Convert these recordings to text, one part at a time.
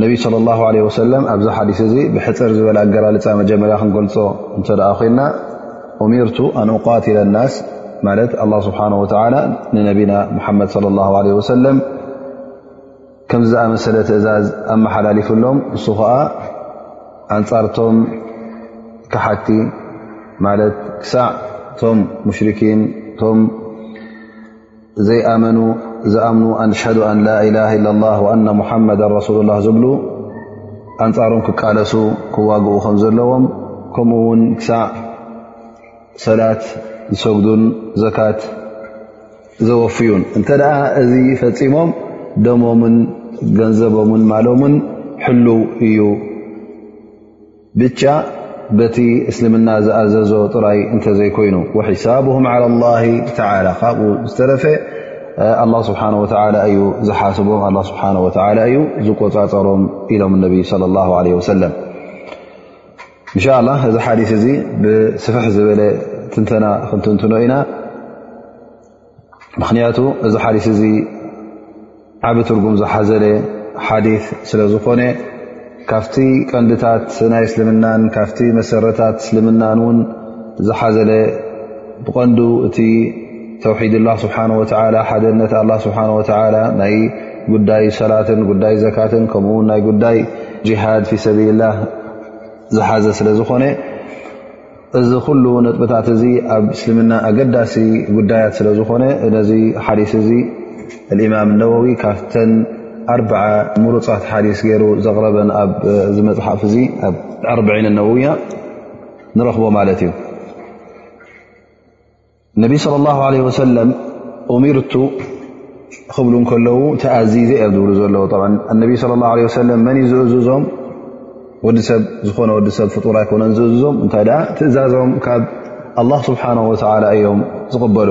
ነቢ صለ ላه ለ ወሰለም ኣብዚ ሓዲስ እዚ ብሕፅር ዝበለ ኣገላልፃ መጀመርያ ክንገልፆ እንተ ኮይና ኡሚርቱ ኣን ቃትለ ናስ ማለት ኣላ ስብሓን ወላ ንነቢና ሙሓመድ ለ ላ ለ ወሰለም ከምዚ ዝኣመሰለ ትእዛዝ ኣመሓላሊፍሎም ንሱ ከዓ ኣንፃርቶም ክሓቲ ማለት ክሳዕ ቶም ሙሽርኪን ቶም ዘይኣመኑ ዝኣምኑ ኣንድሽዱ ኣን ላኢላ ላ ላ ኣና ሙሓመዳ ረሱሉ ላ ዝብሉ ኣንፃሮም ክቃለሱ ክዋግኡ ከም ዘለዎም ከምኡ ውን ክሳዕ ሰላት ዝሰግዱን ዘካት ዘወፍዩን እንተ እዚ ፈፂሞም ደሞምን ገንዘቦምን ማሎምን ሕሉው እዩ ብቻ በቲ እስልምና ዝኣዘዞ ጥራይ እንተዘይኮይኑ ወሒሳብም ዓላ ላ ተላ ካብኡ ዝተረፈ ኣላ ስብሓን ወተላ እዩ ዝሓስቦም ኣላ ስብሓን ወተላ እዩ ዝቆፃፀሮም ኢሎም ነቢ ለ ላ ለ ወሰለም እንሻ ላ እዚ ሓዲስ እዚ ብስፍሕ ዝበለ ትንተና ክንትንትኖ ኢና ምክንያቱ እዚ ሓዲስ እዚ ዓብ ትርጉም ዝሓዘለ ሓዲ ስለ ዝኾነ ካብቲ ቀንዲታት ናይ እስልምናን ካብቲ መሰረታት እስልምናን ውን ዝሓዘለ ብቐንዱ እቲ ተውሒድ ላ ስብሓን ወተላ ሓደነት ኣላ ስብሓን ወተላ ናይ ጉዳይ ሰላትን ጉዳይ ዘካትን ከምኡውን ናይ ጉዳይ ጅሃድ ፊ ሰብልላህ ዝሓዘ ስለ ዝኾነ እዚ ኩሉ ነጥብታት እዚ ኣብ እስልምና ኣገዳሲ ጉዳያት ስለ ዝኾነ ነዚ ሓዲስ እዚ እማም ነወዊ ካብተን ኣርበዓ ምሩፃት ሓዲስ ገይሩ ዘቕረበን ኣብዚ መፅሓፍ እዚ ኣብ ኣርበዒን ነውያ ንረኽቦ ማለት እዩ ነቢ صለ ላሁ ለ ወሰለም ኡሚርቱ ክብሉ ከለዉ ተኣዚዘ እዮ ዝብሉ ዘለዉ ነቢ ለ ላ ለ ሰለም መን እዩ ዝእዝዞም ወዲ ሰብ ዝኾነ ወዲ ሰብ ፍጡር ኣይኮነን ዝእዝዞም እንታይ ደኣ ትእዛዞም ካብ ኣላ ስብሓን ወላ እዮም ዝቕበሉ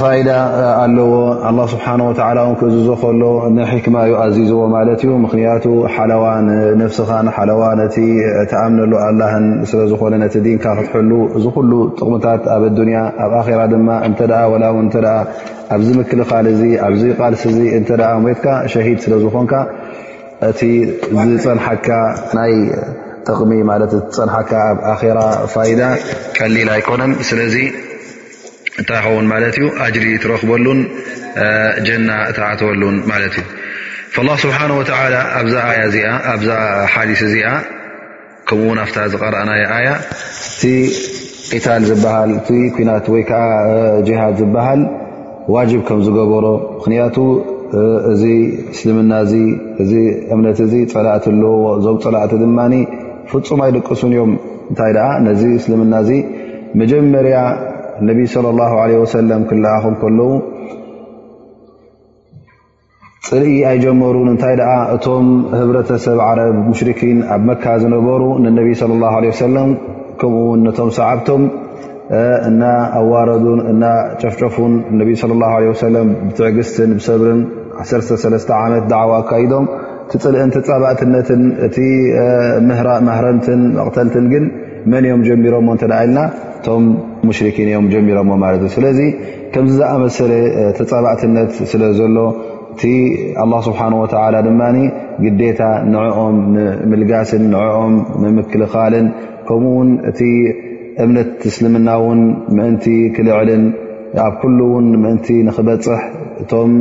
ፋይዳ ኣለዎ ኣላ ስብሓን ወተላ ውን ክእዝዞ ከሎ ንሕክማ እዩ ኣዚዝዎ ማለት እዩ ምኽንያቱ ሓለዋ ንነፍስኻን ሓለዋ ነቲ ተኣምነሉ ኣላህን ስለ ዝኾነ ነቲ ዲንካ ክትሕሉ እዚ ኩሉ ጥቕምታት ኣብ ኣዱንያ ኣብ ኣኼራ ድማ እንተ ወላ ውን እተ ኣብዚ ምክልኻል እዚ ኣብዚ ቃልሲ እዚ እንተ ሞትካ ሸሂድ ስለ ዝኾንካ እቲ ዝፀንሓካ ናይ ጥቕሚ ማለት ዝፀንሓካ ኣብ ኣራ ፋይዳ ቀሊል ኣይኮነን ስለዚ እንታይ ይኸውን ማለት እዩ ኣጅሪ ትረኽበሉን ጀና እትኣተወሉን ማለት እዩ ላ ስብሓን ወተላ ኣብዛ ኣያ እዚኣ ኣብዛ ሓዲስ እዚኣ ከምኡ ውን ኣብታ ዝቀረእናይ ኣያ እቲ ቂታል ዝበሃል እቲ ኩናት ወይ ከዓ ጅሃድ ዝበሃል ዋጅብ ከም ዝገበሮ ምክንያቱ እዚ እስልምና እዚ እዚ እምነት እዚ ፀላእቲ ኣለዎ እዞም ፀላእቲ ድማ ፍፁም ኣይድቅሱን እዮም እንታይ ደኣ ነዚ እስልምና እዚ መጀመርያ ነቢይ ስለ ላ ለ ወሰለም ክለኣኹም ከለዉ ፅርኢ ኣይጀመሩን እንታይ ደኣ እቶም ህብረተሰብ ዓረብ ሙሽርኪን ኣብ መካ ዝነበሩ ንነቢይ ስለ ላ ለ ወሰለም ከምኡውን ነቶም ሰዓብቶም እና ኣዋረዱን እና ጨፍጨፉን ነቢ ለ ላ ለ ሰለም ብትዕግስትን ብሰብርን 13 ዓመት ዳዕዋ ኣካይዶም ትፅልእን ተፃባእትነትን እቲ ማህረምትን መቕተልትን ግን መን እዮም ጀሚሮሞ እተ ኢልና እቶም ሙሽርኪን እዮም ጀሚሮሞ ማለት እዩ ስለዚ ከምዚ ዝኣመሰለ ተፃባእትነት ስለ ዘሎ እቲ ኣላ ስብሓን ወተላ ድማ ግዴታ ንዕኦም ንምልጋስን ንዕኦም ንምክልኻልን ከምኡ ውን እቲ እምነት እስልምና ውን ምእንቲ ክልዕልን ኣብ ኩሉ ውን ምእንቲ ንክበፅሕ እቶም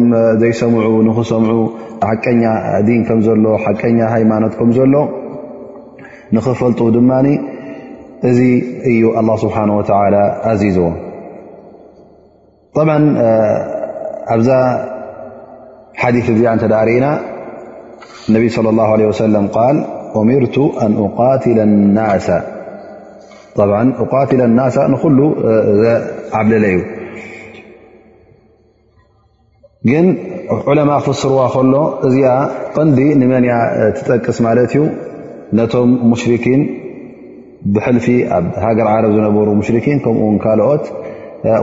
ዘይሰምዑ ንክሰምዑ ሓቀኛ ዲን ከም ዘሎ ሓቀኛ ሃይማኖት ከም ዘሎ ንክፈልጡ ድማ እዚ እዩ ኣላ ስብሓን ወተላ ኣዚዝዎ ጠብ ኣብዛ ሓዲት እዚኣ እንተ ርእና ነቢ صለ ላه ለ ወሰለም ቃል ኦሚርቱ ኣን ቃትለ ናሳ ብ ቃትለ ናሳ ንኩሉ ዘዓብለለ እዩ ግን ዑለማ ክፍስርዋ ከሎ እዚኣ ቕንዲ ንመንያ ትጠቅስ ማለት እዩ ነቶም ሙሽርኪን ብሕልፊ ኣብ ሃገር ዓረብ ዝነበሩ ሙሽርኪን ከምኡውን ካልኦት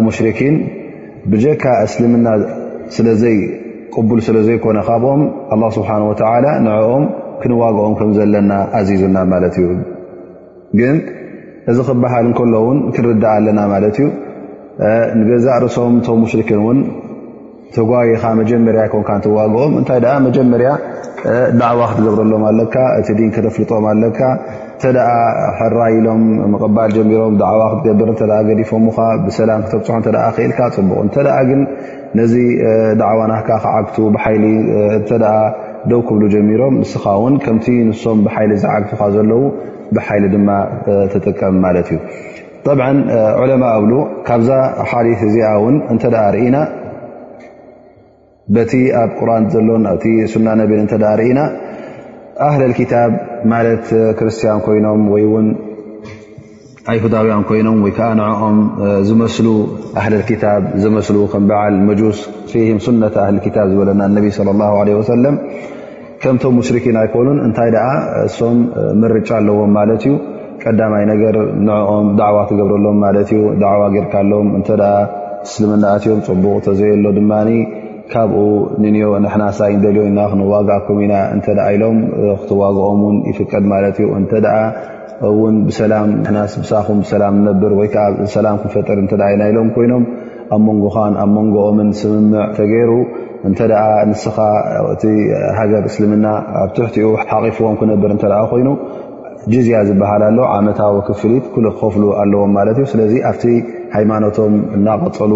ሙሽርኪን ብጀካ እስልምና ስለዘይቅቡል ስለ ዘይኮነ ካብኦም ኣላ ስብሓን ወተዓላ ንዕኦም ክንዋግኦም ከም ዘለና ኣዚዙና ማለት እዩ ግን እዚ ክበሃል እንከሎ እውን ክንርዳእ ኣለና ማለት እዩ ንገዛእ ርእሶም እቶም ሙሽርኪን እውን ተጓይኻ መጀመርያ ይኮንካ ትዋግኦም እንታይ ደኣ መጀመርያ ዳዕዋ ክትገብረሎም ኣለካ እቲ ዲን ከተፍልጦም ኣለካ እተ ሕራይ ኢሎም ምቕባል ጀሚሮም ዳዕዋ ክትገብር እተ ገዲፎምኻ ብሰላም ክተብፅሖ እተ ክኢልካ ፅቡቕ እንተ ግን ነዚ ዳዕዋ ናካ ክዓግቱ ብሓይሊ እተ ደው ክብሉ ጀሚሮም ንስኻ ውን ከምቲ ንሶም ብሓይሊ ዝዓግቱኻ ዘለዉ ብሓይሊ ድማ ተጥቀም ማለት እዩ ጠብ ዑለማ እብሉ ካብዛ ሓዲ እዚኣ ውን እንተ ርእና በቲ ኣብ ቁርን ዘሎን ኣ ሱና ነቢን እተ ርእና ኣህል ክታብ ማለት ክርስትያን ኮይኖም ወይ ውን ኣይሁዳውያን ኮይኖም ወይ ከዓ ንኦም ዝመስሉ ኣህል ክታብ ዝመስሉ ከም በዓል መጁስ ፊህም ሱነተ ኣህል ክታብ ዝበለና ነቢ ለ ላ ለ ወሰለም ከምቶም ሙሽርኪን ኣይኮኑን እንታይ ደኣ እሶም ምርጫ ኣለዎም ማለት እዩ ቀዳማይ ነገር ንኦም ዳዕዋ ትገብረሎም ማለት እዩ ዳዕዋ ጌርካሎም እንተ እስልምና ኣትዮም ፅቡቕ እተዘየሎ ድማ ካብኡ ንንዮ ንሕና ሳይ ንደልዮ ኢና ክንዋግኣኩም ኢና እንተ ኢሎም ክትዋግኦም ውን ይፍቀድ ማለት እዩ እተ እውን ብሰላም ናስ ብሳኹም ብሰላም ነብር ወይ ከዓ ሰላም ክፈጥር እተ ኢና ኢሎም ኮይኖም ኣብ መንጎኻን ኣብ መንጎኦምን ስምምዕ ተገይሩ እንተ ንስኻ እቲ ሃገር እስልምና ኣብ ትሕቲኡ ሓቂፍዎም ክነብር እተ ኮይኑ ጅዝያ ዝበሃል ኣሎ ዓመታዊ ክፍሊት ኩሉ ክኸፍሉ ኣለዎም ማለት እዩ ስለዚ ኣብቲ ሃይማኖቶም እናቐፀሉ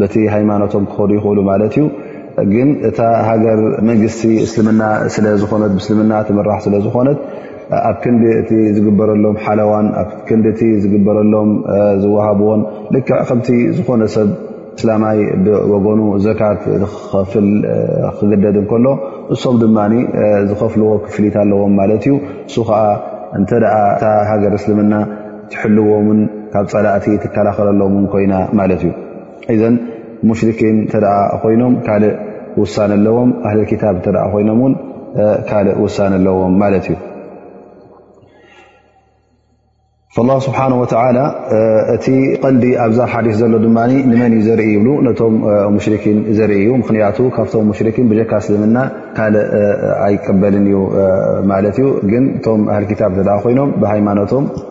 በቲ ሃይማኖቶም ክኸዱ ይኽእሉ ማለት እዩ ግን እታ ሃገር መንግስቲ እስልምና ስለዝኾነት ብእስልምና ትምራሕ ስለዝኾነት ኣብ ክንዲ እቲ ዝግበረሎም ሓለዋን ኣብ ክንዲ እቲ ዝግበረሎም ዝወሃብዎን ልክዕ ከምቲ ዝኾነ ሰብ እስላማይ ብወገኑ ዘካት ክከፍል ክግደድ እንከሎ እሶም ድማ ዝከፍልዎ ክፍሊት ኣለዎም ማለት እዩ እሱ ከዓ እንተ እታ ሃገር እስልምና ትሕልዎምን ካብ ፀላእቲ ትከላኸለሎምን ኮይና ማለት እዩ እዘን ሙሽርኪን እተ ኮይኖም ካልእ ውሳነ ኣለዎም ኣህሊ ክታብ እተ ኮይኖም ውን ካልእ ውሳነ ኣለዎም ማለት እዩ ላ ስብሓን ወተላ እቲ ቐንዲ ኣብዛ ሓዲስ ዘሎ ድማ ንመን እዩ ዘርኢ ይብሉ ነቶም ሙሽርኪን ዘርኢ እዩ ምክንያቱ ካብቶም ሙሽርኪን ብጀካ ስልምና ካልእ ኣይቀበልን እዩ ማለት እዩ ግን እቶም ኣህሊ ክታብ እተ ኮይኖም ብሃይማኖቶም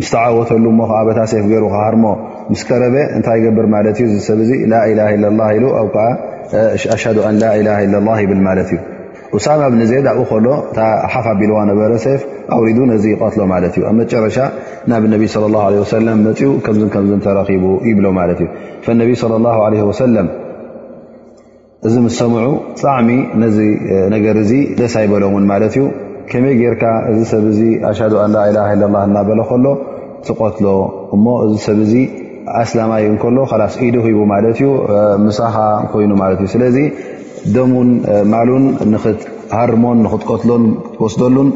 ምስ ተዓወተሉ እሞ ከዓ በታ ሴፍ ገይሩ ክሃርሞ ምስ ቀረበ እንታይ ይገብር ማለት እዩ ዝሰብ እዙ ላኢላ ላላ ኢሉ ኣብ ከዓ ኣሽዱ ኣን ላላ ላላ ይብል ማለት እዩ ኡሳማ ብኒ ዜድ ኣብኡ ከሎ እታ ሓፍ ኣቢልዋ ነበረ ሴፍ ኣውሪዱ ነዚ ይቀትሎ ማለት እዩ ኣብ መጨረሻ ናብ ነቢ ለ ላ ለ ወሰለም መፅኡ ከምዝን ከምዝን ተረኪቡ ይብሎ ማለት እዩ ፈነቢ ለ ላ ለ ወሰለም እዚ ምስ ሰምዑ ብጣዕሚ ነዚ ነገር እዚ ደስ ኣይበሎምን ማለት እዩ ከመይ ጌርካ እዚ ሰብ እዚ ኣሻዱ ኣላ ኢላ ኢላ ላ እናበለ ከሎ ትቐትሎ እሞ እዚ ሰብ እዚ ኣስላማይ እንከሎ ላስ ኢዱ ሂቡ ማለት እዩ ምሳኻ ኮይኑ ማለት እዩ ስለዚ ደሙን ማሉን ንኽትሃርሞን ንኽትቀትሎን ክትወስደሉን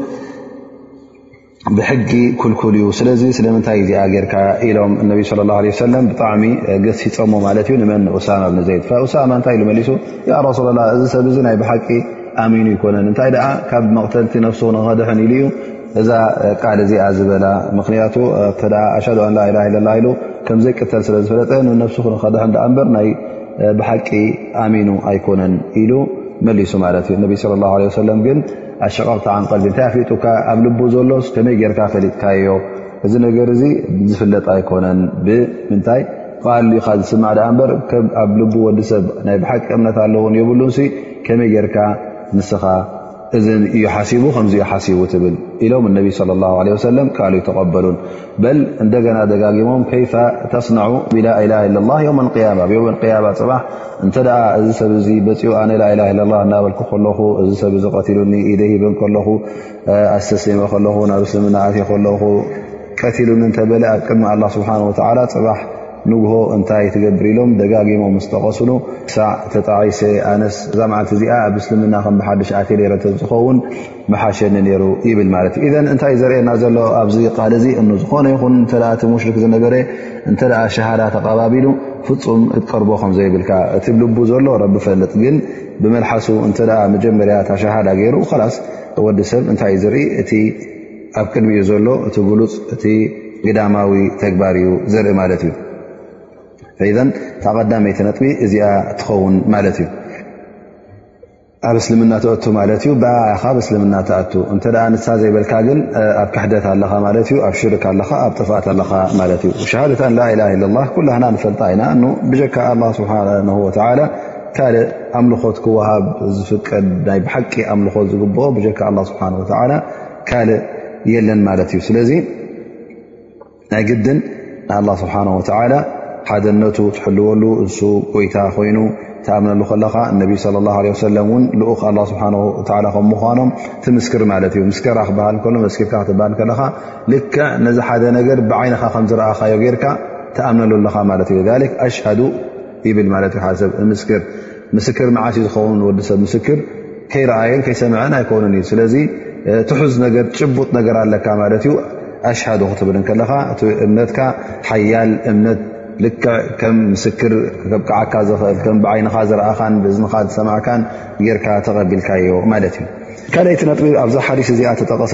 ብሕጊ ኩልኩል እዩ ስለዚ ስለምንታይ እዚኣ ጌርካ ኢሎም እነቢ ስለ ላ ለ ሰለም ብጣዕሚ ገሲፀሞ ማለት እዩ ንመን ንኡሳማ ብኒ ዘይድ ኡሳማ እንታይ ኢሉ መሊሱ ያ ረሱላ ላ እዚ ሰብ እዚ ናይ ብሓቂ ኣሚኑ ይኮነን እንታይ ደኣ ካብ መቕተልቲ ነፍሱ ንኸድሕን ኢሉ እዩ እዛ ቃል እዚኣ ዝበላ ምኽንያቱ እተ ኣሻዱ ኣን ላኢላ ለላ ኢሉ ከምዘይቅተል ስለ ዝፈለጠ ንነፍሱ ንኸድሕን ኣ እምበር ናይ ብሓቂ ኣሚኑ ኣይኮነን ኢሉ መሊሱ ማለት እዩ እነቢ ስለ ላ ለ ሰለም ግን ኣሸቐቕቲ ዓንቐልቢ እንታይ ኣፍሊጡካ ኣብ ልቡ ዘሎስ ከመይ ጌርካ ፈሊጥካዮ እዚ ነገር እዚ ዝፍለጥ ኣይኮነን ብምንታይ ቃልካ ዝስማዕ ድኣ እምበር ከም ኣብ ልቡ ወዲ ሰብ ናይ ብሓቂ እምነት ኣለዎን የብሉንሲ ከመይ ጌርካ ንስኻ እዚ እዩ ሓሲቡ ከምዚ ሓሲቡ ትብል ኢሎም እነቢ ለ ላ ለ ወሰለም ቃል ተቐበሉን በል እንደገና ደጋጊሞም ከይፈ ተስናዑ ብላ ኢላ ላ ዮም ያማ ዮም ያማ ፅባሕ እንተ እዚ ሰብ ዚ በፂኡ ኣነ ላ ኢላ ላ እናበልኩ ከለኹ እዚ ሰብ ዚ ቀትሉኒ ኢደ ሂበን ከለኹ ኣሰሰመ ከለኹ ናብ እስልምና ኣትየ ከለኹ ቀትሉኒ እንተበለ ኣብ ቅድሚ ኣላ ስብሓን ወላ ፅባሕ ንግሆ እንታይ ትገብር ኢሎም ደጋጊሞም ምስ ጠቐሱሉ ሳዕ ተጣዒሰ ኣነስ እዛ መዓልቲ እዚኣ ኣብ እስልምና ከም ብሓደሽ ኣትየ ነረ እተዝኸውን መሓሸኒ ነይሩ ይብል ማለት እዩ እዘን እንታይ ዘርእየና ዘሎ ኣብዚ ቃል እዚ እ ዝኾነ ይኹን እተ እቲ ሙሽርክ ዝነበረ እንተ ሸሃዳ ተቐባቢሉ ፍፁም እትቀርቦ ከም ዘይብልካ እቲ ልቡ ዘሎ ረቢ ፈልጥ ግን ብመልሓሱ እንተ መጀመርያ እታ ሸሃዳ ገይሩ ላስ ወዲ ሰብ እንታይ እዩ ዝርኢ እቲ ኣብ ቅድሚ እዩ ዘሎ እቲ ግሉፅ እቲ ግዳማዊ ተግባር እዩ ዘርኢ ማለት እዩ ዘን ተቐዳመይቲ ነጥቢ እዚኣ ትኸውን ማለት እዩ ኣብ እስልምና ትኣቱ ማለት እዩ ብኣ ኢኻ ብ እስልምና ትኣቱ እንተ ንሳ ዘይበልካ ግን ኣብ ክሕደት ኣለኻ ማለት እዩ ኣብ ሽርክ ኣለኻ ኣብ ጥፍኣት ኣለኻ ማለት እዩ ሸሃደት ኣን ላኢላ ለ ላ ኩላህና ንፈልጣ ኢና እ ብጀካ ኣላ ስብሓን ወተላ ካልእ ኣምልኾት ክወሃብ ዝፍቀድ ናይ ብሓቂ ኣምልኾት ዝግብኦ ብጀካ ኣላ ስብሓን ወተላ ካልእ የለን ማለት እዩ ስለዚ ናይ ግድን ንኣላ ስብሓን ወተላ ሓደነቱ ትሕልወሉ እሱ ጎይታ ኮይኑ ተኣምነሉ ከለኻ እነቢ ለ ላ ለ ሰለም እውን ልኡኽ ኣላ ስብሓን ወላ ከም ምዃኖም ትምስክር ማለት እዩ ምስከራ ክበሃል ከሎ መስኪርካ ክትበሃል ከለኻ ልክዕ ነዚ ሓደ ነገር ብዓይንኻ ከም ዝረኣኻዮ ጌርካ ተኣምነሉ ኣለኻ ማለት እዩ ኣሽሃዱ ይብል ማለት እዩ ሓደ ሰብ ምስክር ምስክር መዓስ እዩ ዝኸውን ንወዲሰብ ምስክር ከይረኣየን ከይሰምዐን ኣይኮኑን እዩ ስለዚ ትሑዝ ነገር ጭቡጥ ነገር ኣለካ ማለት እዩ ኣሽሃዱ ክትብል ከለኻ እቲ እምነትካ ሓያል እምነት ልክዕ ከም ምስክር ከብቅዓካ ዝኽእል ከም ብዓይንኻ ዝረኣኻን ብእዝንኻ ዝሰማዕካን ጌርካ ተቐቢልካዮ ማለት እዩ ካልይቲ ነጥቢ ኣብዛ ሓዲስ እዚኣ ተጠቐሰ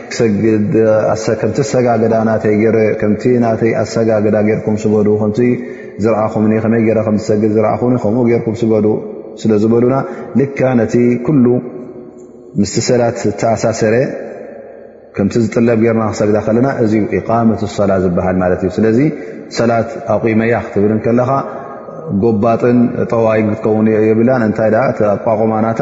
ሰግድ ከምቲ ኣሰጋግዳ ናተይ ገረ ከምቲ ናተይ ኣሰጋግዳ ጌርኩም ስገዱ ከምቲ ዝረኣኹም ከመይ ገረ ከምዝሰግድ ዝረኣኹ ከምኡ ጌርኩም ስገዱ ስለ ዝበሉና ልካ ነቲ ኩሉ ምስቲ ሰላት ዝተኣሳሰረ ከምቲ ዝጥለብ ጌርና ክሰግዳ ከለና እዚ ኢቃመት ሰላ ዝበሃል ማለት እዩ ስለዚ ሰላት ኣቑመያ ክትብል ከለኻ ጎባጥን ጠዋይ ክትከውን የብላን እንታይ ኣቋቑማ ናታ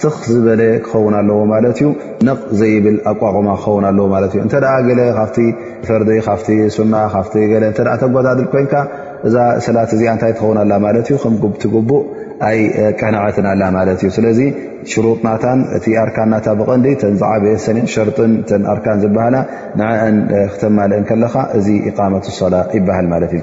ትኽ ዝበለ ክኸውን ኣለዎ ማለት እዩ ነቕ ዘይብል ኣቋቑማ ክኸውን ኣለዎ ማለት እዩ እንተ ገለ ካብቲ ፈርዲ ካብቲ ሱና ካብቲ ገለ እተ ተጓዳድል ኮይንካ እዛ ሰላት እዚኣ እንታይ ትኸውን ኣላ ማለት እዩ ከም ጉብቲ ጉቡእ ኣይ ቀነዐትን ኣላ ማለት እዩ ስለዚ ሽሩጥናታን እቲ ኣርካናታ ብቐንዲ ተን ዝዓበየ ሰ ሸርጥን ተን ኣርካን ዝበሃላ ንዕአን ክተማልእን ከለኻ እዚ ኢቃመት ሰላ ይበሃል ማለት እዩ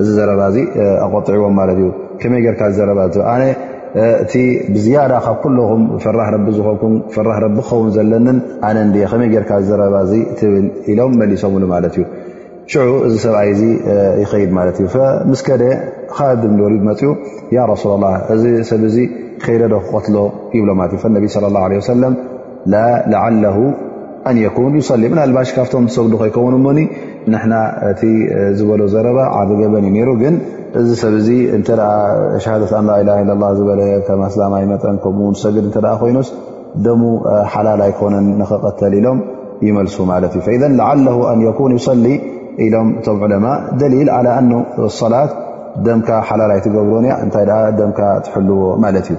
እዚ ዘረባ እዚ ኣቆጥዕዎም ማለት እዩ ከመይ ጌርካ ዘረባ ኣነ እቲ ብዝያዳ ካብ ኩለኹም ፈራህ ረቢ ዝኾንኩም ፈራህ ረቢ ክኸውን ዘለንን ኣነ እንድ ከመይ ጌርካ ዘረባ እዚ ትብል ኢሎም መሊሶምሉ ማለት እዩ ሽዑ እዚ ሰብኣይ እዚ ይኸይድ ማለት እዩ ምስ ከደ ካድ ንወሪድ መፅኡ ያ ረሱላ ላ እዚ ሰብ እዚ ከይደዶ ክቀትሎ ይብሎ ማለት እዩ ነቢ ለ ላ ለ ሰለም ላዓለሁ ኣን የኩን ይሰሊ ምናልባሽ ካብቶም ዝሰግዱ ከይከውን እሞኒ ንሕና እቲ ዝበሎ ዘረባ ዓብ ገበን እዩ ነይሩ ግን እዚ ሰብ እዚ እንተ ሸሃደት ኣን ላኢላ ላላ ዝበለ ከም ኣስላማይ መጠን ከምኡውን ዝሰግድ እንተ ኮይኑስ ደሙ ሓላል ኣይኮነን ንክቐተል ኢሎም ይመልሱ ማለት እዩ ፈኢዘን ላዓለ ኣን የኩን ይሰሊ ኢሎም እቶም ዕለማ ደሊል ዓላ ኣኑ ሰላት ደምካ ሓላል ኣይትገብሮን እያ እንታይ ደኣ ደምካ ትሕልዎ ማለት እዩ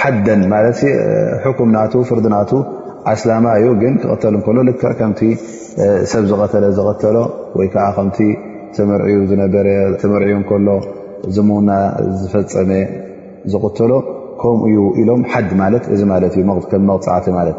ሓደን ማለት ሕኩም ናቱ ፍርዲ ናቱ ኣስላማ እዩ ግን ክቐተል እከሎ ል ከምቲ ሰብ ዝቐተለ ዝቐተሎ ወይ ከዓ ከምቲ ተመርዕዩ ዝነበረ ተመርዕዩ እከሎ ዝምውና ዝፈፀመ ዝቕተሎ ከምኡ እዩ ኢሎም ሓድ ማለት እዚ ማለት እዩ ከም መቕፃዕቲ ማለት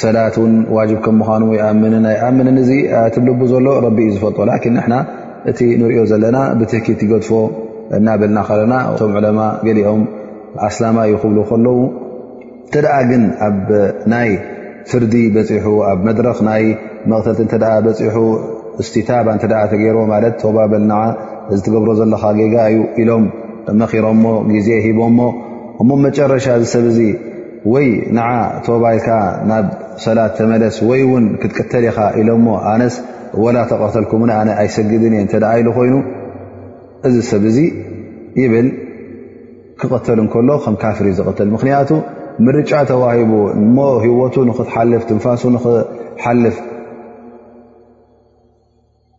ሰላት ን ዋጅብ ከም ምኑ ይኣምንን ኣይኣምንን እዚ ትብልቡ ዘሎ ረቢ እዩ ዝፈልጦ ላኪን ንና እቲ ንሪኦ ዘለና ብትህኪ ትገድፎ እናበልና ከለና እቶም ዕለማ ገሊኦም ኣስላማ እዩ ክብሉ ከለዉ እተ ግን ኣብ ናይ ፍርዲ በፂሑ ኣብ መድረክ ናይ መቕተልቲ እተ በፂሑ እስቲታባ እተ ተገይሮ ማለት ቶባ በልና እዚ ትገብሮ ዘለካ ጌጋ እዩ ኢሎም መኪሮሞ ግዜ ሂቦሞ እሞ መጨረሻ ዝሰብ እዚ ወይ ንዓ ቶባ ኢልካ ናብ ሰላት ተመለስ ወይ ውን ክትቅተል ኢኻ ኢሎሞ ኣነስ ወላ ተቐተልኩም ኣነ ኣይሰግድን እየ እተ ኢሉ ኮይኑ እዚ ሰብ እዚ ይብል ክቐተል እንከሎ ከም ካፍር እዩ ዝቐተል ምክንያቱ ምርጫ ተዋሂቡ እሞ ህወቱ ንክትሓልፍ ትንፋሱ ንክትሓልፍ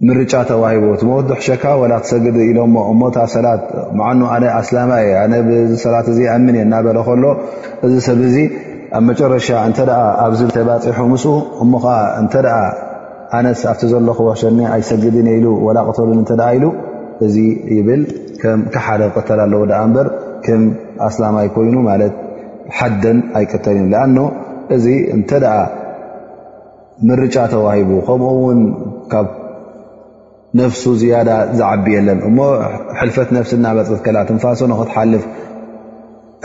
ምርጫ ተዋሂቡ እቲ ሞት ድሕሸካ ወላ ትሰግዲ ኢሎ ሞ እሞ እታ ሰላት ምዓኑ ኣነ ኣስላማ እየ ኣነ ብሰላት እዚ ኣምን እየ እናበለ ከሎ እዚ ሰብ እዚ ኣብ መጨረሻ እንተ ኣብዚ ተባፂሑ ምስኡ እሞ ከዓ እንተ ኣነስ ኣብቲ ዘለኹ ሸኒ ኣይሰግድን እየ ኢሉ ወላ ቅተሉን እተ ኢሉ እዚ ይብል ከም ክሓደ ክቅተል ኣለዎ ዳኣ እምበር ከም ኣስላማ ይኮይኑ ማለት ሓደን ኣይቅተልን እዩ ኣኖ እዚ እንተ ምርጫ ተዋሂቡ ከምኡ ውን ካብ ነፍሱ ዝያዳ ዝዓቢ የለን እሞ ሕልፈት ነፍሲ እናመፀት ከላ ትንፋሶ ንክትሓልፍ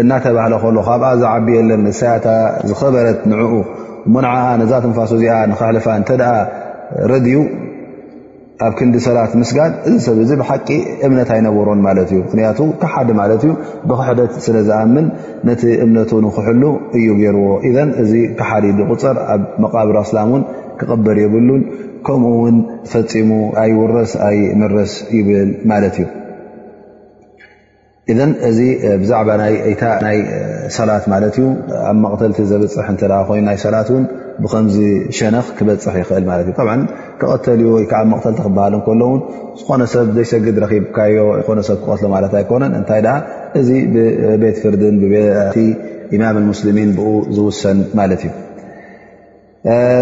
እናተባህለ ከሎ ካብኣ ዝዓቢ የለን ንሳያታ ዝኸበረት ንዕኡ እሞ ንዓኣ ነዛ ትንፋሶ እዚኣ ንክሕልፋ እንተ ረድዩ ኣብ ክንዲ ሰላት ምስጋድ እዚ ሰብ እዚ ብሓቂ እምነት ኣይነበሮን ማለት እዩ ምክንያቱ ክሓዲ ማለት እዩ ብክሕደት ስለ ዝኣምን ነቲ እምነቱ ንክሕሉ እዩ ገይርዎ እዘን እዚ ክሓዲ ዝቁፀር ኣብ መቃብር ኣስላም እውን ክቕበር የብሉን ከምኡ ውን ፈፂሙ ኣይውረስ ኣይምረስ ይብል ማለት እዩ እዘን እዚ ብዛዕባ ናይታ ናይ ሰላት ማለት እዩ ኣብ መቕተልቲ ዘብፅሕ እተ ኮይኑ ናይ ሰላት እውን ብከምዚ ሸነኽ ክበፅሕ ይኽእል ማለት እዩ ክቐተል ዩ ወይከዓ ብ መቕተልቲ ክበሃል ከሎውን ዝኾነ ሰብ ዘይሰግድ ረኪብካዮ ይኮነ ሰብ ክቐትሎ ማለት ኣይኮነን እንታይ ኣ እዚ ብቤት ፍርድን ብቤቲ ኢማም ሙስሊሚን ብኡ ዝውሰን ማለት እዩ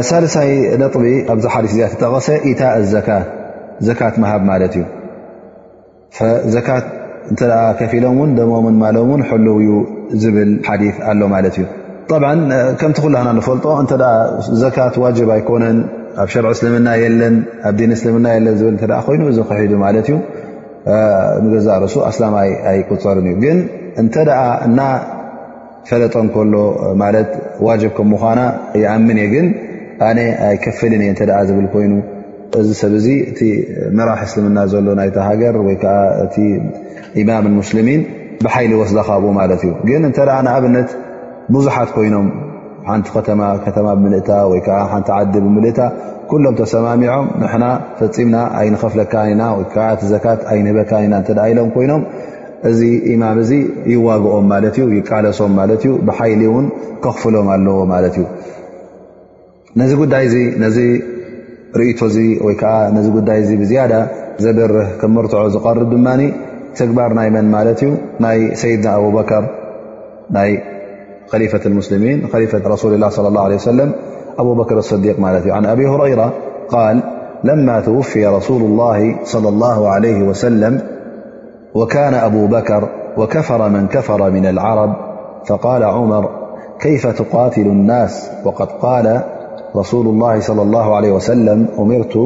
ሳልሳይ ነጥቢ ኣብዚ ሓዲስ እዚኣ ተጠቐሰ ኢታ ዘካ ዘካት መሃብ ማለት እዩ ዘካት እንተ ከፊሎም ውን ደሞምን ማሎም ውን ሕልው እዩ ዝብል ሓዲ ኣሎ ማለት እዩ ጠብ ከምቲ ኩላና ንፈልጦ እንተ ዘካት ዋጅብ ኣይኮነን ኣብ ሸርዒ እስልምና የለን ኣብ ዲን እስልምና የለን ዝብል እተ ኮይኑ እዚ ክሒዱ ማለት እዩ ንገዛእ ርእሱ ኣስላማይ ኣይቁፀርን እዩ ግን እንተ እና ፈለጦ እንከሎ ማለት ዋጅብ ከም ምዃና ይኣምን እየ ግን ኣነ ኣይከፍልን እየ እተ ዝብል ኮይኑ እዚ ሰብ እዚ እቲ መራሕ እስልምና ዘሎ ናይቲ ሃገር ወይ ከዓ እቲ ኢማም ሙስልሚን ብሓይሊ ወስዳ ካብኡ ማለት እዩ ግን እንተ ንኣብነት ብዙሓት ኮይኖም ሓንቲ ከተማ ከተማ ብምልእታ ወይ ከዓ ሓንቲ ዓዲ ብምልእታ ኩሎም ተሰማሚዖም ንሕና ፈፂምና ኣይንኸፍለካ ኢና ወይከዓ እቲ ዘካት ኣይንህበካ ኢና እተ ኢሎም ኮይኖም እዚ ኢማም እዚ ይዋግኦም ማለት እዩ ይቃለሶም ማለት እዩ ብሓይሊ እውን ከኽፍሎም ኣለዎ ማለት እዩ ነዚ ጉዳይ እዚ ነዚ ርእቶ እዚ ወይ ከዓ ነዚ ጉዳይ እዚ ብዝያዳ ዘበርህ ከም መርትዖ ዝቐርብ ድማ ተግባር ናይ መን ማለት እዩ ናይ ሰይድና ኣቡበከር ናይ ከሊፈት ሙስልሚን ከሊፈት ረሱል ላ ለ ላ ለ ሰለም ኣቡበክር ኣሰዲቅ ማለት እዩ ኣቢ ሁረይራ ቃል ለማ ተውፍያ ረሱሉ ላ ለ ላ ለ ወሰለም وكان أبو بكر وكفر من كفر من العرب فقال عمر كيف تقاتل الناس وقد قال رسول الله - صلى الله عليه وسلم أمرت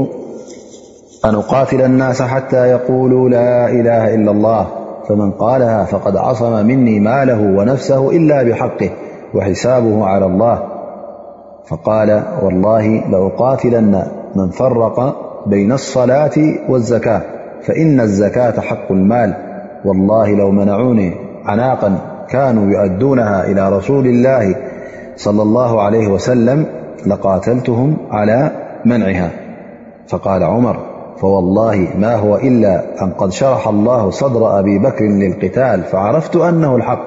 أن أقاتل الناس حتى يقولوا لا إله إلا الله فمن قالها فقد عصم مني ماله ونفسه إلا بحقه وحسابه على الله فقال والله لأقاتلن من فرق بين الصلاة والزكاة فإن الزكاة حق المال والله لو منعوني عناقا كانوا يؤدونها إلى رسول الله - صلى الله عليه وسلم - لقاتلتهم على منعها فقال عمر فوالله ما هو إلا أن قد شرح الله صدر أبي بكر للقتال فعرفت أنه الحق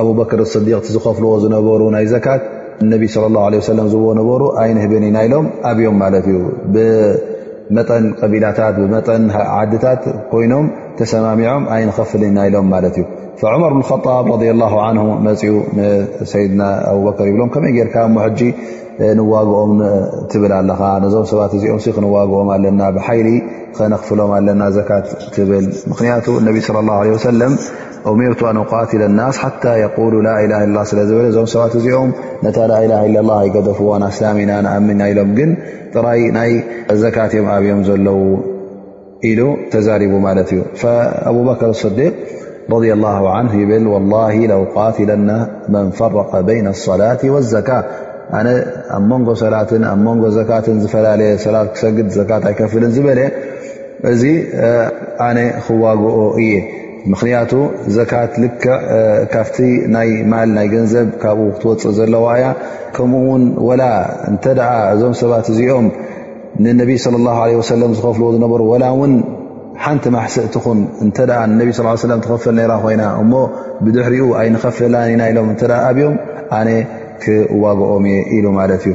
ኣቡበክር ስዲቅ ቲ ዝኸፍልዎ ዝነበሩ ናይ ዘካት እነቢ ስለ ላ ለ ሰለም ዝብዎ ነበሩ ኣይንህብን ኢና ኢሎም ኣብዮም ማለት እዩ ብመጠን ቀቢላታት ብመጠን ዓድታት ኮይኖም ተሰማሚዖም ኣይንኸፍል ኢና ኢሎም ማለት እዩ ዑመር ብን ጣብ ረ ላ ን መፅኡ ንሰይድና ኣቡበከር ይብሎም ከመይ ጌርካ እሞ ሕጂ ንዋግኦም ትብል ኣለኻ ነዞም ሰባት እዚኦም ክንዋግኦም ኣለና ብሓይሊ ከነኽፍሎም ኣለና ዘካት ትብል ምክንያቱ እነቢ ስለ ላ ለ ሰለም ኡሚርቱ ኣን ቃትለ ናስ ሓታ የቁሉ ላላ ላ ስለ ዝበለ እዞም ሰባት እዚኦም ነታ ላላ ላ ኣይገደፍዋ ኣስላም ኢና ንኣምንና ኢሎም ግን ጥራይ ናይ ዘካት እዮም ኣብዮም ዘለዉ ኢሉ ተዛሪቡ ማለት እዩ ኣብበከር ስዲቅ ረ ላ ን ይብል ወላ ለው ቃትለና መን ፈረቀ በይና ኣሰላት ወዘካ ኣነ ኣብ መንጎ ሰላትን ኣብ መንጎ ዘካትን ዝፈላለየ ሰላት ክሰግድ ዘካት ኣይከፍልን ዝበለ እዚ ኣነ ክዋግኦ እየ ምኽንያቱ ዘካት ልክዕ ካብቲ ናይ ማል ናይ ገንዘብ ካብኡ ክትወፅእ ዘለዋ እያ ከምኡ ውን ወላ እንተ እዞም ሰባት እዚኦም ንነቢይ ለ ላ ለ ወሰለም ዝኸፍልዎ ዝነበሩ ወላ እውን ሓንቲ ማሕስእ ትኹን እንተ ንነቢ ስ ሰለም ትኸፈል ነራ ኮይና እሞ ብድሕሪኡ ኣይንኸፍለላን ኢና ኢሎም እተ ኣብዮም ኣነ ክዋግኦም እየ ኢሉ ማለት እዩ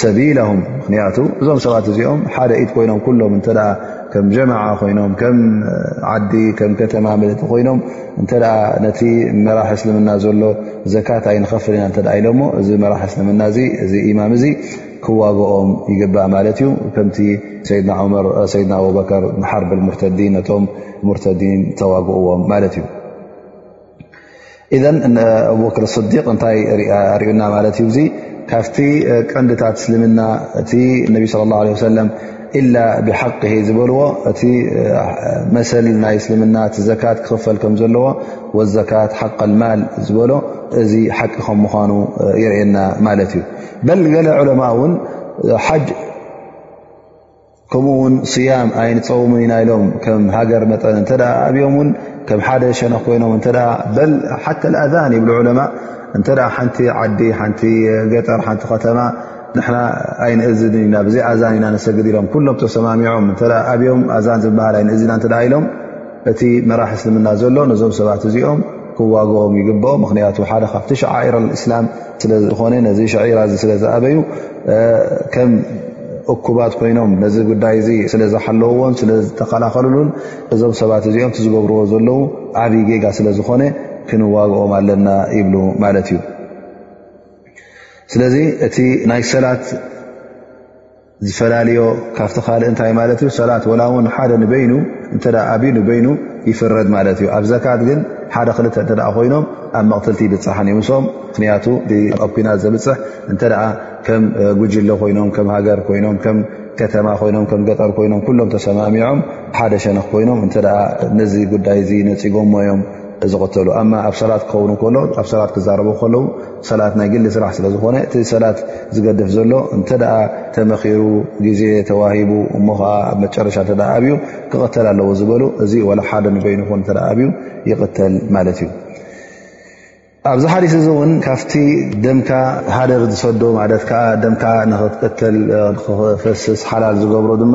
ሰቢላሁም ምክንያቱ እዞም ሰባት እዚኦም ሓደ ኢድ ኮይኖም ኩሎም እተ ከም ጀማዓ ኮይኖም ከም ዓዲ ከም ከተማ መለቲ ኮይኖም እተ ነቲ መራሕ እስልምና ዘሎ ዘካት ኣይንኸፍል ኢና እ ኢሎሞ እዚ መራሕ እስልምና እ እዚ ኢማም እዚ ክዋግኦም ይግባእ ማለት እዩ ከምቲ ሰይድና ዑመር ሰይድና ኣበከር ሓርብ ሙርተዲን ነቶም ሙርተዲን ተዋግእዎም ማለት እዩ ኢዘን ኣቡበክር ስዲቅ እንታይ ኣርእዩና ማለት እዩ ዙ ካብቲ ቀንድታት እስልምና እቲ ነቢ ስለ ላ ለ ሰለም ኢላ ብሓቂ ዝበልዎ እቲ መሰል ናይ እስልምና እቲ ዘካት ክኽፈል ከም ዘለዎ ወዘካት ሓቅ ልማል ዝበሎ እዚ ሓቂ ከም ምኳኑ ይርእየና ማለት እዩ በል ገለ ዑለማ እውን ሓጅ ከምኡ ውን ስያም ኣይንፀውምን ኢና ኢሎም ከም ሃገር መጠን እተ ኣብዮም ውን ከም ሓደ ሸነኽ ኮይኖም እተ በል ሓተ ኣዛን ይብሉ ዑለማ እንተ ሓንቲ ዓዲ ሓንቲ ገጠር ሓንቲ ከተማ ንና ኣይንእዝን ኢና ብዘይ ኣዛን ኢና ንሰግድ ኢሎም ኩሎም ተሰማሚዖም እተ ኣብዮም ኣዛን ዝበሃል ኣይንእዝ ኢና እተ ኢሎም እቲ መራሕ እስልምና ዘሎ ነዞም ሰባት እዚኦም ክዋግኦም ይግብኦ ምክንያቱ ሓደ ካብቲ ሸዓራ እስላም ስለዝኾነ ነዚ ሸዒራ እዚ ስለ ዝኣበዩ ከም እኩባት ኮይኖም ነዚ ጉዳይ እዚ ስለ ዝሓለውዎን ስለ ዝተኸላኸልሉን እዞም ሰባት እዚኦም ዝገብርዎ ዘለዉ ዓብዪ ጌጋ ስለ ዝኾነ ክንዋግኦም ኣለና ይብሉ ማለት እዩ ስለዚ እቲ ናይ ሰላት ዝፈላለዮ ካብቲ ካልእ እንታይ ማለት እዩ ሰላት ወላ ውን ሓደ ንበይኑ እተ ኣቢ ንበይኑ ይፍረድ ማለት እዩ ኣብ ዘካት ግን ሓደ ክልተ እተ ኮይኖም ኣብ መቕትልቲ ብፅሓን ይምሶም ምክንያቱ ኣብ ኩናት ዘብፅሕ እንተ ከም ጉጅለ ኮይኖም ከም ሃገር ኮይኖም ከም ከተማ ኮይኖም ከም ገጠር ኮይኖም ኩሎም ተሰማሚዖም ሓደ ሸነኽ ኮይኖም እተ ነዚ ጉዳይ እዚ ነፂጎሞ እዮም ዝቕተሉ ኣማ ኣብ ሰላት ክኸውን ከሎ ኣብ ሰላት ክዛረቡ ከለዉ ሰላት ናይ ግሊ ስራሕ ስለ ዝኾነ እቲ ሰላት ዝገድፍ ዘሎ እንተ ተመኺሩ ግዜ ተዋሂቡ እሞ ከዓ ኣብ መጨረሻ እተ ኣብዩ ክቕተል ኣለዎ ዝበሉ እዚ ዋላ ሓደ ንበይኑ ኹን እተ ኣብዩ ይቕተል ማለት እዩ ኣብዚ ሓዲስ እዚ እውን ካብቲ ደምካ ሃደር ዝሰዶ ማለት ከዓ ደምካ ንክትቅተል ንክፈስስ ሓላል ዝገብሮ ድማ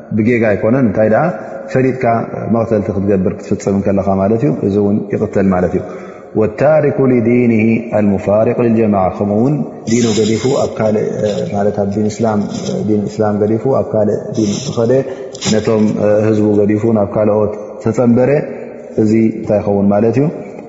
ብጌጋ ኣይኮነን እንታይ ደኣ ፈሊጥካ መቕተልቲ ክትገብር ክትፍፅም ከለኻ ማለት እዩ እዚ እውን ይቕተል ማለት እዩ ወታሪኩ ሊዲን ኣልሙፋርቅ ልጀማዓ ከምኡ ውን ዲኑ ገዲፉ ኣብ ካልእ ማለት ኣብ ን ስላም ን እስላም ገዲፉ ኣብ ካልእ ዲን ዝኸደ ነቶም ህዝቡ ገዲፉ ናብ ካልኦት ተፀንበረ እዚ እንታይ ይኸውን ማለት እዩ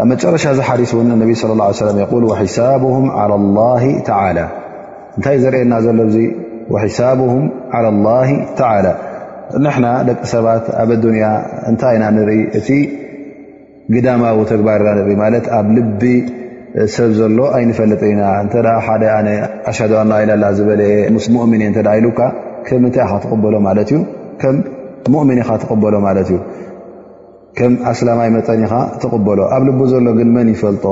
ኣብ መጨረሻ እዚ ሓዲስ እውን ነቢ ስለ ላ ሰለም የቁል ወሒሳብሁም ዓላ ላ ተላ እንታይ እዩ ዘርእየና ዘሎ ዙ ወሒሳብሁም ዓላ ላ ተላ ንሕና ደቂ ሰባት ኣብ ኣዱንያ እንታይ ኢና ንርኢ እቲ ግዳማዊ ተግባር ኢና ንርኢ ማለት ኣብ ልቢ ሰብ ዘሎ ኣይንፈልጥ ኢና እንተ ሓደ ኣነ ኣሻዱ ኣላ ኢላላ ዝበለ ምስ ሙእምን እየ እተ ኢሉካ ከም እንታይ ኢካ ትቕበሎ ማለት እዩ ከም ሙእምን ኢካ ትቕበሎ ማለት እዩ ከም ኣስላማይ መጠን ኢኻ ትቕበሎ ኣብ ልቡ ዘሎ ግን መን ይፈልጦ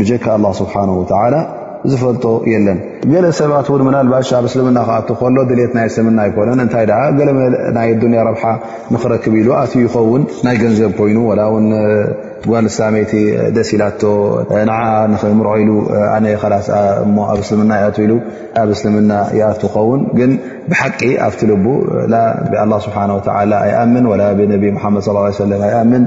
ብጀካ ኣላ ስብሓን ወተላ ዝፈልጦ የለን ገለ ሰባት እውን ምናልባሽ ኣብ እስልምና ክኣት ከሎ ድልት ናይ እስልምና ኣይኮነን እንታይ ደ ገለ ናይ ኣዱንያ ረብሓ ንክረክብ ኢሉ ኣት ይኸውን ናይ ገንዘብ ኮይኑ ወላ ውን ጓል ስላመይቲ ደስ ኢላቶ ንዓ ንክምርዖ ኢሉ ኣነ ላስ እሞ ኣብ እስልምና ይኣት ኢሉ ኣብ እስልምና ይኣቱ ኸውን ግን ብሓቂ ኣብቲ ልቡ ላ ብኣላ ስብሓን ወተላ ኣይኣምን ወላ ብነቢ ሓመድ ስ ሰለ ኣይኣምን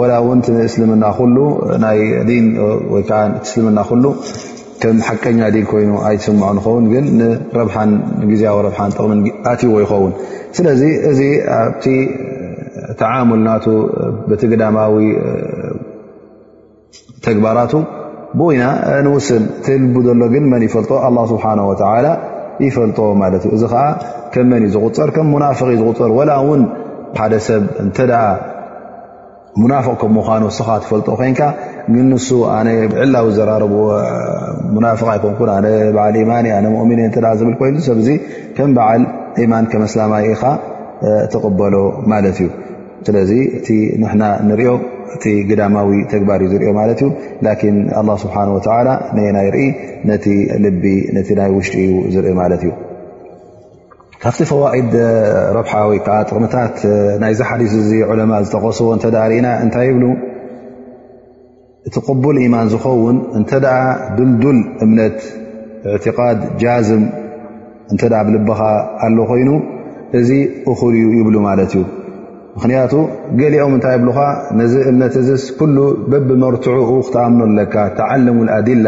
ወላ እውን እስልምና ኩሉ ናይ ዲን ወይከዓ እስልምና ኩሉ ከም ሓቀኛ ዲን ኮይኑ ኣይትስምዖ ንኸውን ግን ንረብሓን ግዜዊ ረብሓን ጥቕምን ኣትዎ ይኸውን ስለዚ እዚ ኣብቲ ተዓሙል ናቱ በቲ ግዳማዊ ተግባራቱ ብኡ ኢና ንውስን እቲ ልቡ ዘሎ ግን መን ይፈልጦ ኣላ ስብሓን ወተላ ይፈልጦ ማለት እዩ እዚ ከዓ ከም መን እዩ ዝቁፀር ከም ሙናፍቕ እዩ ዝቁፀር ወላ እውን ሓደ ሰብ እንተ ሙናፍቕ ከም ምዃኑ እስኻ ትፈልጦ ኮንካ ንንሱ ኣነ ዕላዊ ዘራርብ ሙናፍቕ ኣይኮንኩን ኣነ በዓል ኢማን ኣነ ሞእሚን እየ ተ ዝብል ኮይኑ ሰብ እዙ ከም በዓል ኢማን ከመስላማይ ኢኻ ትቕበሎ ማለት እዩ ስለዚ እቲ ንሕና ንሪኦ እቲ ግዳማዊ ተግባር እዩ ዝሪኦ ማለት እዩ ላኪን ኣላ ስብሓን ወተላ ነየና ይርኢ ነቲ ልቢ ነቲ ናይ ውሽጢ እዩ ዝርኢ ማለት እዩ ካብቲ ፈዋኢድ ረብሓ ወይ ከዓ ጥቕምታት ናይዚ ሓዲስ እዚ ዑለማ ዝጠቐስዎ እንተዳእሪእና እንታይ ይብሉ እቲ ቅቡል ኢማን ዝኸውን እንተ ድልዱል እምነት እዕትቓድ ጃዝም እንተ ኣብ ልብኻ ኣሎ ኮይኑ እዚ እኹል እዩ ይብሉ ማለት እዩ ምኽንያቱ ገሊኦም እንታይ ይብልኻ ነዚ እምነት እዚስ ኩሉ በብ መርትዑኡ ክትኣምኖ ኣለካ ተዓለሙ ኣዲላ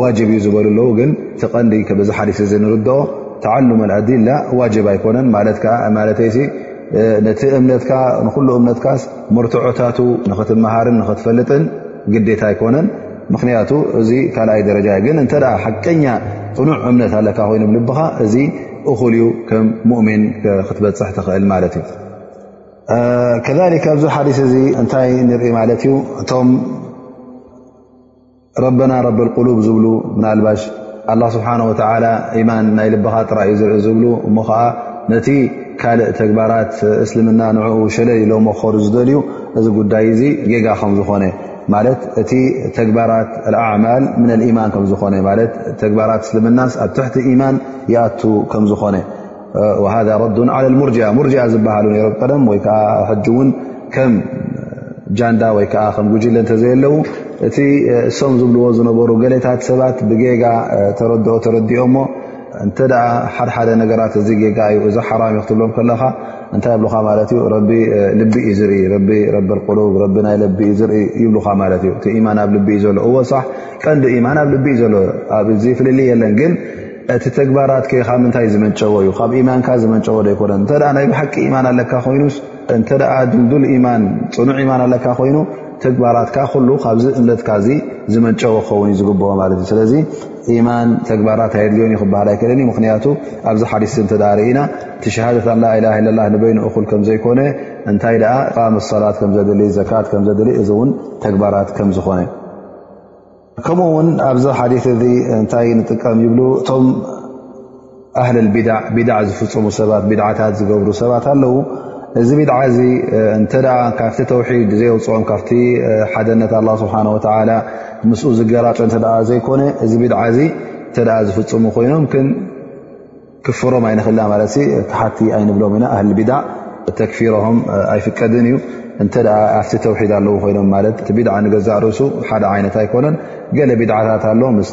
ዋጅብ እዩ ዝበሉ ኣለዉ ግን ቲቐንዲ ከዚ ሓዲስ እዚ ንርድኦ ተዓሉም ኣዲላ ዋጅብ ኣይኮነን ማለትይሲ ነቲ እምነትካ ንኩሉ እምነትካስ መርትዖታቱ ንኽትመሃርን ንኽትፈልጥን ግዴታ ኣይኮነን ምኽንያቱ እዚ ካልኣይ ደረጃ እዩ ግን እንተ ሓቀኛ ቅኑዕ እምነት ኣለካ ኮይኑ ብልብኻ እዚ እኹል እዩ ከም ሙእሚን ክትበፅሕ ትኽእል ማለት እዩ ከሊካ ኣብዚ ሓዲስ እዚ እንታይ ንርኢ ማለት እዩ እቶም ረበና ረቢ ቁሉብ ዝብሉ ምናልባሽ ኣላ ስብሓን ወተላ ኢማን ናይ ልብኻ ጥራይ እዩ ዝርኢ ዝብሉ እሞ ከዓ ነቲ ካልእ ተግባራት እስልምና ንዕኡ ሸለ ኢሎ መኸሩ ዝደልዩ እዚ ጉዳይ እዚ ጌጋ ከም ዝኾነ ማለት እቲ ተግባራት ኣማል ምን ልኢማን ከምዝኾነ ማለት ተግባራት እስልምናስ ኣብ ትሕቲ ኢማን ይኣቱ ከም ዝኾነ ወሃذ ረዱ ዓለ ሙርጅ ሙርጅያ ዝበሃሉ ነይሮ ቀደም ወይ ከዓ ሕጂ እውን ከም ጃንዳ ወይ ከዓ ከም ጉጅለ እንተዘየለዉ እቲ እሶም ዝብልዎ ዝነበሩ ገሌታት ሰባት ብጌጋ ተረድኦ ተረዲኦ እሞ እንተ ደኣ ሓደሓደ ነገራት እዚ ጌጋ እዩ እዚ ሓራም እዩ ክትብሎም ከለኻ እንታይ ይብልኻ ማለት እዩ ረቢ ልቢ እዩ ዝርኢ ረቢ ረቢ ቁሉብ ረቢ ናይ ልቢ እዩ ዝርኢ ይብልኻ ማለት እዩ እቲ ኢማን ኣብ ልቢ እዩ ዘሎ እዎ ሳሕ ቀንዲ ኢማን ኣብ ልቢ እዩ ዘሎ ኣብዚ ፍልልይ የለን ግን እቲ ተግባራት ከ ካብ ምንታይ ዝመንጨወ እዩ ካብ ኢማንካ ዝመንጨወ ዶ ኣይኮነን እንተ ናይ ብሓቂ ኢማን ኣለካ ኮይኑስ እንተ ድልዱል ኢማን ፅኑዕ ኢማን ኣለካ ኮይኑ ተግባራትካ ኩሉ ካብዚ እምነትካ እዚ ዝመንጨወ ክኸውን ዩ ዝግብኦ ማለት እዩ ስለዚ ኢማን ተግባራት ኣየድልዮን ዩ ክበሃል ኣይክእልን ዩ ምክንያቱ ኣብዚ ሓዲስ እንተ ርእና እቲ ሸሃደት ኣላ ኢላሃ ኢለላ ንበይኑ እኹል ከም ዘይኮነ እንታይ ደኣ ቃመ ሰላት ከም ዘድሊ ዘካት ከም ዘድሊ እዚ እውን ተግባራት ከም ዝኾነ ከምኡ ውን ኣብዚ ሓዲት እዚ እንታይ ንጥቀም ይብሉ እቶም ኣህል ቢዳ ቢድዓ ዝፍፅሙ ሰባት ቢድዓታት ዝገብሩ ሰባት ኣለው እዚ ቢድዓ እዚ እንተ ካብቲ ተውሒድ ዘየውፅኦም ካብቲ ሓደነት ኣላ ስብሓን ወተላ ምስኡ ዝገራጮ እተ ዘይኮነ እዚ ቢድዓ እዚ እተ ዝፍፅሙ ኮይኖም ክፍሮም ኣይንክላ ማለት ካሓቲ ኣይንብሎም ኢና ኣህሊ ቢድዓ ተክፊሮም ኣይፍቀድን እዩ እንተ ኣብቲ ተውሒድ ኣለዉ ኮይኖም ማለት እቲ ቢድዓ ንገዛእ ርእሱ ሓደ ዓይነት ኣይኮነን ገለ ቢድዓታት ኣሎ ምስ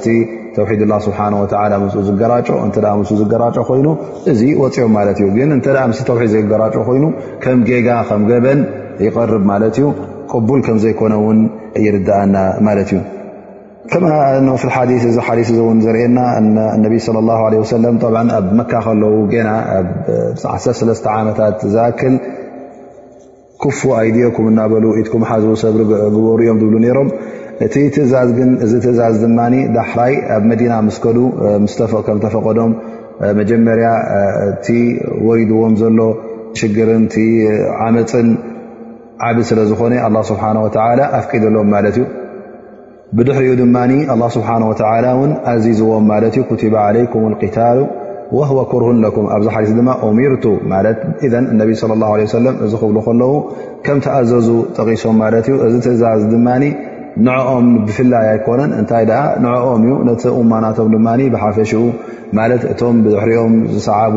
ተውሒድ ላ ስብሓን ወ ምስ ዝገራጮ እተ ምስ ዝገራጮ ኮይኑ እዚ ወፅኦም ማለት እዩ ግን እተ ምስ ተውሒድ ዘይገራጮ ኮይኑ ከም ጌጋ ከም ገበን ይቐርብ ማለት እዩ ቅቡል ከምዘይኮነ እውን ይርዳእና ማለት እዩ ከምኣ ንኡስ ሓዲስ እዚ ሓዲስ እዚ እውን ዘርእየና ነቢ ስለ ላ ለ ወሰለም ብ ኣብ መካ ከለዉ ገና ኣብ 13 ዓመታት ዝኣክል ኩፉ ኣይድኩም እናበሉ ኢትኩም ሓዝ ሰብ ግበሩ እዮም ዝብሉ ነይሮም እቲ ትእዛዝ ግን እዚ ትእዛዝ ድማ ዳሕራይ ኣብ መዲና ምስ ከዱ ከም ተፈቐዶም መጀመርያ እቲ ወሪድዎም ዘሎ ሽግርን ዓመፅን ዓብ ስለ ዝኾነ ኣላ ስብሓን ወተላ ኣፍቂደሎም ማለት እዩ ብድሕሪኡ ድማ ኣላ ስብሓን ወተላ እውን ኣዚዝዎም ማለት እዩ ኩቲባ ዓለይኩም ልቅታሉ ወህወ ኩርሁን ለኩም ኣብዚ ሓሊስ ድማ ኦሚርቱ ማለት እዘ እነቢ ስለ ላ ለ ሰለም እዚ ክብሉ ከለዉ ከም ተኣዘዙ ጠቒሶም ማለት እዩ እዚ ትእዛዝ ድማ ንኦም ብፍላይ ኣይኮነን እንታይ ደኣ ንኦም እዩ ነቲ እማናቶም ድማ ብሓፈሽኡ ማለት እቶም ብድሕሪኦም ዝሰዓቡ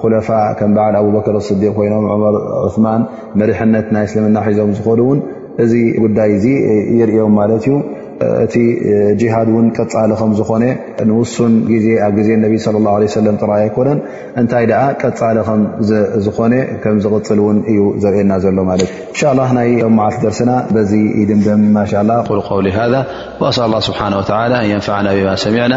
ኩለፋ ከም በዓል ኣቡበክር ስዲቅ ኮይኖም ዑመር ዑስማን መሪሕነት ናይ እስልምና ሒዞም ዝኮዱ እውን እዚ ጉዳይ እዚ ይርእዮም ማለት እዩ እቲ ጅሃድ እውን ቀፃሊ ከም ዝኾነ ንውሱን ግዜ ኣብ ግዜ ነቢ ለ ላ ለ ሰለም ጥራይ ኣይኮነን እንታይ ደኣ ቀፃሊ ከምዝኾነ ከም ዝቕፅል እውን እዩ ዘርእየና ዘሎ ማለት እዩ እንሻ ላ ናይ ዮም መዓልቲ ደርስና በዚ ይድምደም ማሻላ ቁል ቀውሊ ሃ ኣስኣላ ስብሓን ወላ ኣን የንፋዕና ብማ ሰሚዕና